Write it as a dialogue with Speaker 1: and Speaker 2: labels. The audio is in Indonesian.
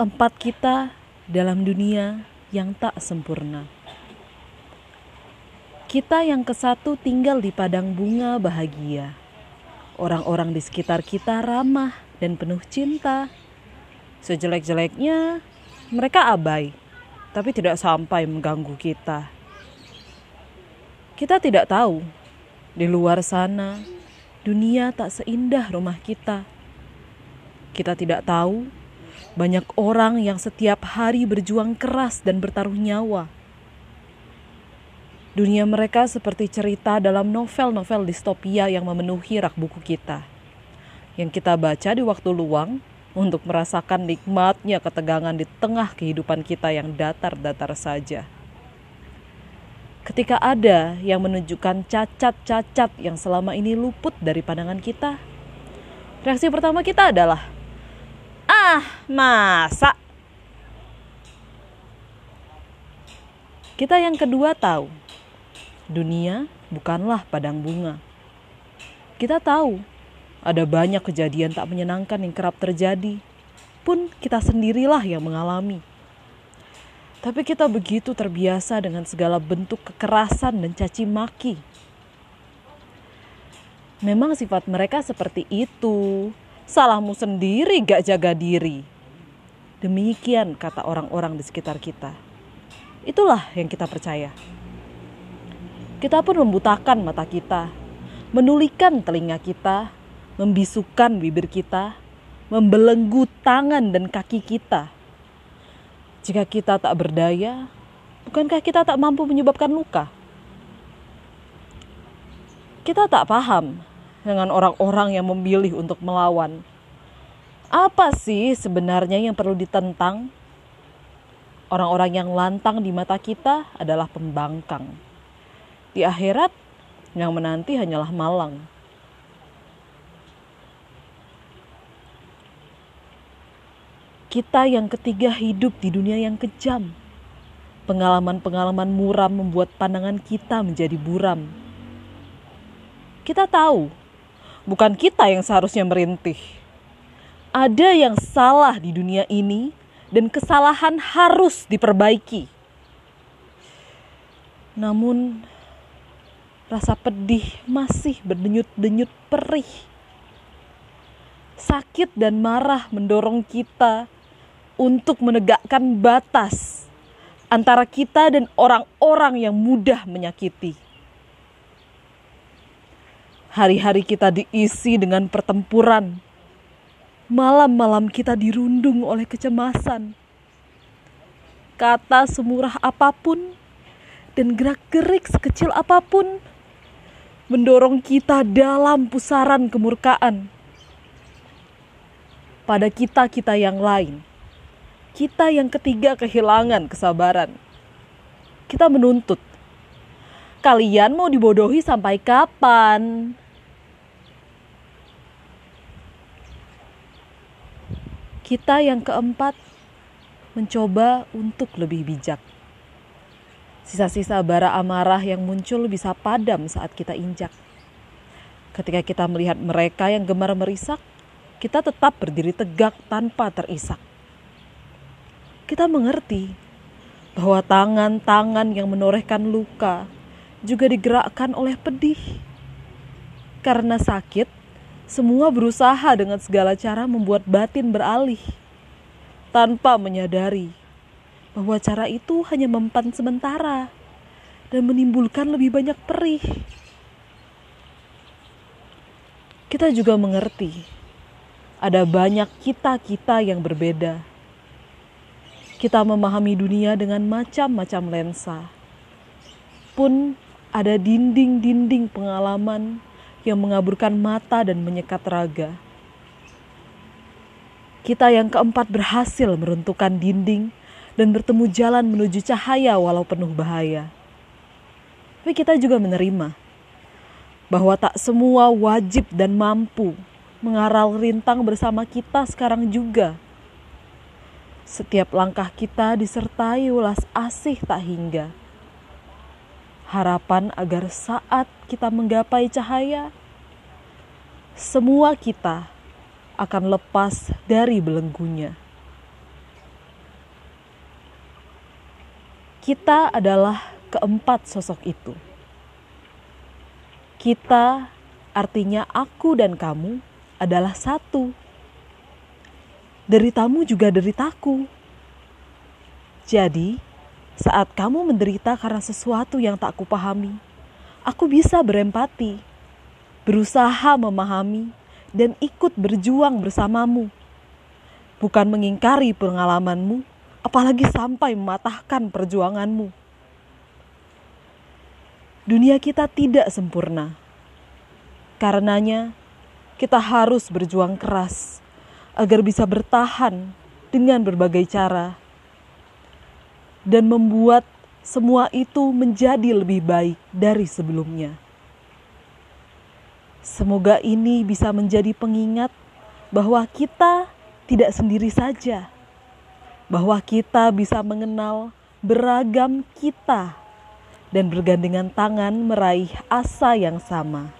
Speaker 1: Keempat kita dalam dunia yang tak sempurna. Kita yang kesatu tinggal di padang bunga bahagia. Orang-orang di sekitar kita ramah dan penuh cinta. Sejelek-jeleknya, mereka abai, tapi tidak sampai mengganggu kita. Kita tidak tahu, di luar sana, dunia tak seindah rumah kita. Kita tidak tahu, banyak orang yang setiap hari berjuang keras dan bertaruh nyawa. Dunia mereka seperti cerita dalam novel-novel distopia yang memenuhi rak buku kita. Yang kita baca di waktu luang untuk merasakan nikmatnya ketegangan di tengah kehidupan kita yang datar-datar saja. Ketika ada yang menunjukkan cacat-cacat yang selama ini luput dari pandangan kita, reaksi pertama kita adalah, "Ah, masa?" Kita yang kedua tahu, dunia bukanlah padang bunga. Kita tahu ada banyak kejadian tak menyenangkan yang kerap terjadi, pun kita sendirilah yang mengalami. Tapi kita begitu terbiasa dengan segala bentuk kekerasan dan caci maki. Memang sifat mereka seperti itu. Salahmu sendiri gak jaga diri. Demikian kata orang-orang di sekitar kita. Itulah yang kita percaya. Kita pun membutakan mata kita, menulikan telinga kita, membisukan bibir kita, membelenggu tangan dan kaki kita. Jika kita tak berdaya, bukankah kita tak mampu menyebabkan luka? Kita tak paham dengan orang-orang yang memilih untuk melawan. Apa sih sebenarnya yang perlu ditentang? Orang-orang yang lantang di mata kita adalah pembangkang. Di akhirat, yang menanti hanyalah malang. Kita yang ketiga hidup di dunia yang kejam. Pengalaman-pengalaman muram membuat pandangan kita menjadi buram. Kita tahu, bukan kita yang seharusnya merintih. Ada yang salah di dunia ini dan kesalahan harus diperbaiki. Namun, rasa pedih masih berdenyut-denyut perih. Sakit dan marah mendorong kita untuk menegakkan batas antara kita dan orang-orang yang mudah menyakiti. Hari-hari kita diisi dengan pertempuran. Malam-malam kita dirundung oleh kecemasan. Kata semurah apa pun dan gerak-gerik sekecil apa pun mendorong kita dalam pusaran kemurkaan. Pada kita-kita yang lain, kita yang ketiga kehilangan kesabaran. Kita menuntut, kalian mau dibodohi sampai kapan? Kita yang keempat mencoba untuk lebih bijak. Sisa-sisa bara amarah yang muncul bisa padam saat kita injak. Ketika kita melihat mereka yang gemar merisak, kita tetap berdiri tegak tanpa terisak kita mengerti bahwa tangan-tangan yang menorehkan luka juga digerakkan oleh pedih. Karena sakit, semua berusaha dengan segala cara membuat batin beralih tanpa menyadari bahwa cara itu hanya mempan sementara dan menimbulkan lebih banyak perih. Kita juga mengerti ada banyak kita-kita yang berbeda kita memahami dunia dengan macam-macam lensa. Pun ada dinding-dinding pengalaman yang mengaburkan mata dan menyekat raga. Kita yang keempat berhasil meruntuhkan dinding dan bertemu jalan menuju cahaya walau penuh bahaya. Tapi kita juga menerima bahwa tak semua wajib dan mampu mengaral rintang bersama kita sekarang juga setiap langkah kita disertai ulas asih tak hingga harapan agar saat kita menggapai cahaya, semua kita akan lepas dari belenggunya. Kita adalah keempat sosok itu. Kita, artinya aku dan kamu, adalah satu. Deritamu juga deritaku. Jadi, saat kamu menderita karena sesuatu yang tak kupahami, aku bisa berempati, berusaha memahami, dan ikut berjuang bersamamu. Bukan mengingkari pengalamanmu, apalagi sampai mematahkan perjuanganmu. Dunia kita tidak sempurna. Karenanya, kita harus berjuang keras agar bisa bertahan dengan berbagai cara dan membuat semua itu menjadi lebih baik dari sebelumnya. Semoga ini bisa menjadi pengingat bahwa kita tidak sendiri saja, bahwa kita bisa mengenal beragam kita dan bergandengan tangan meraih asa yang sama.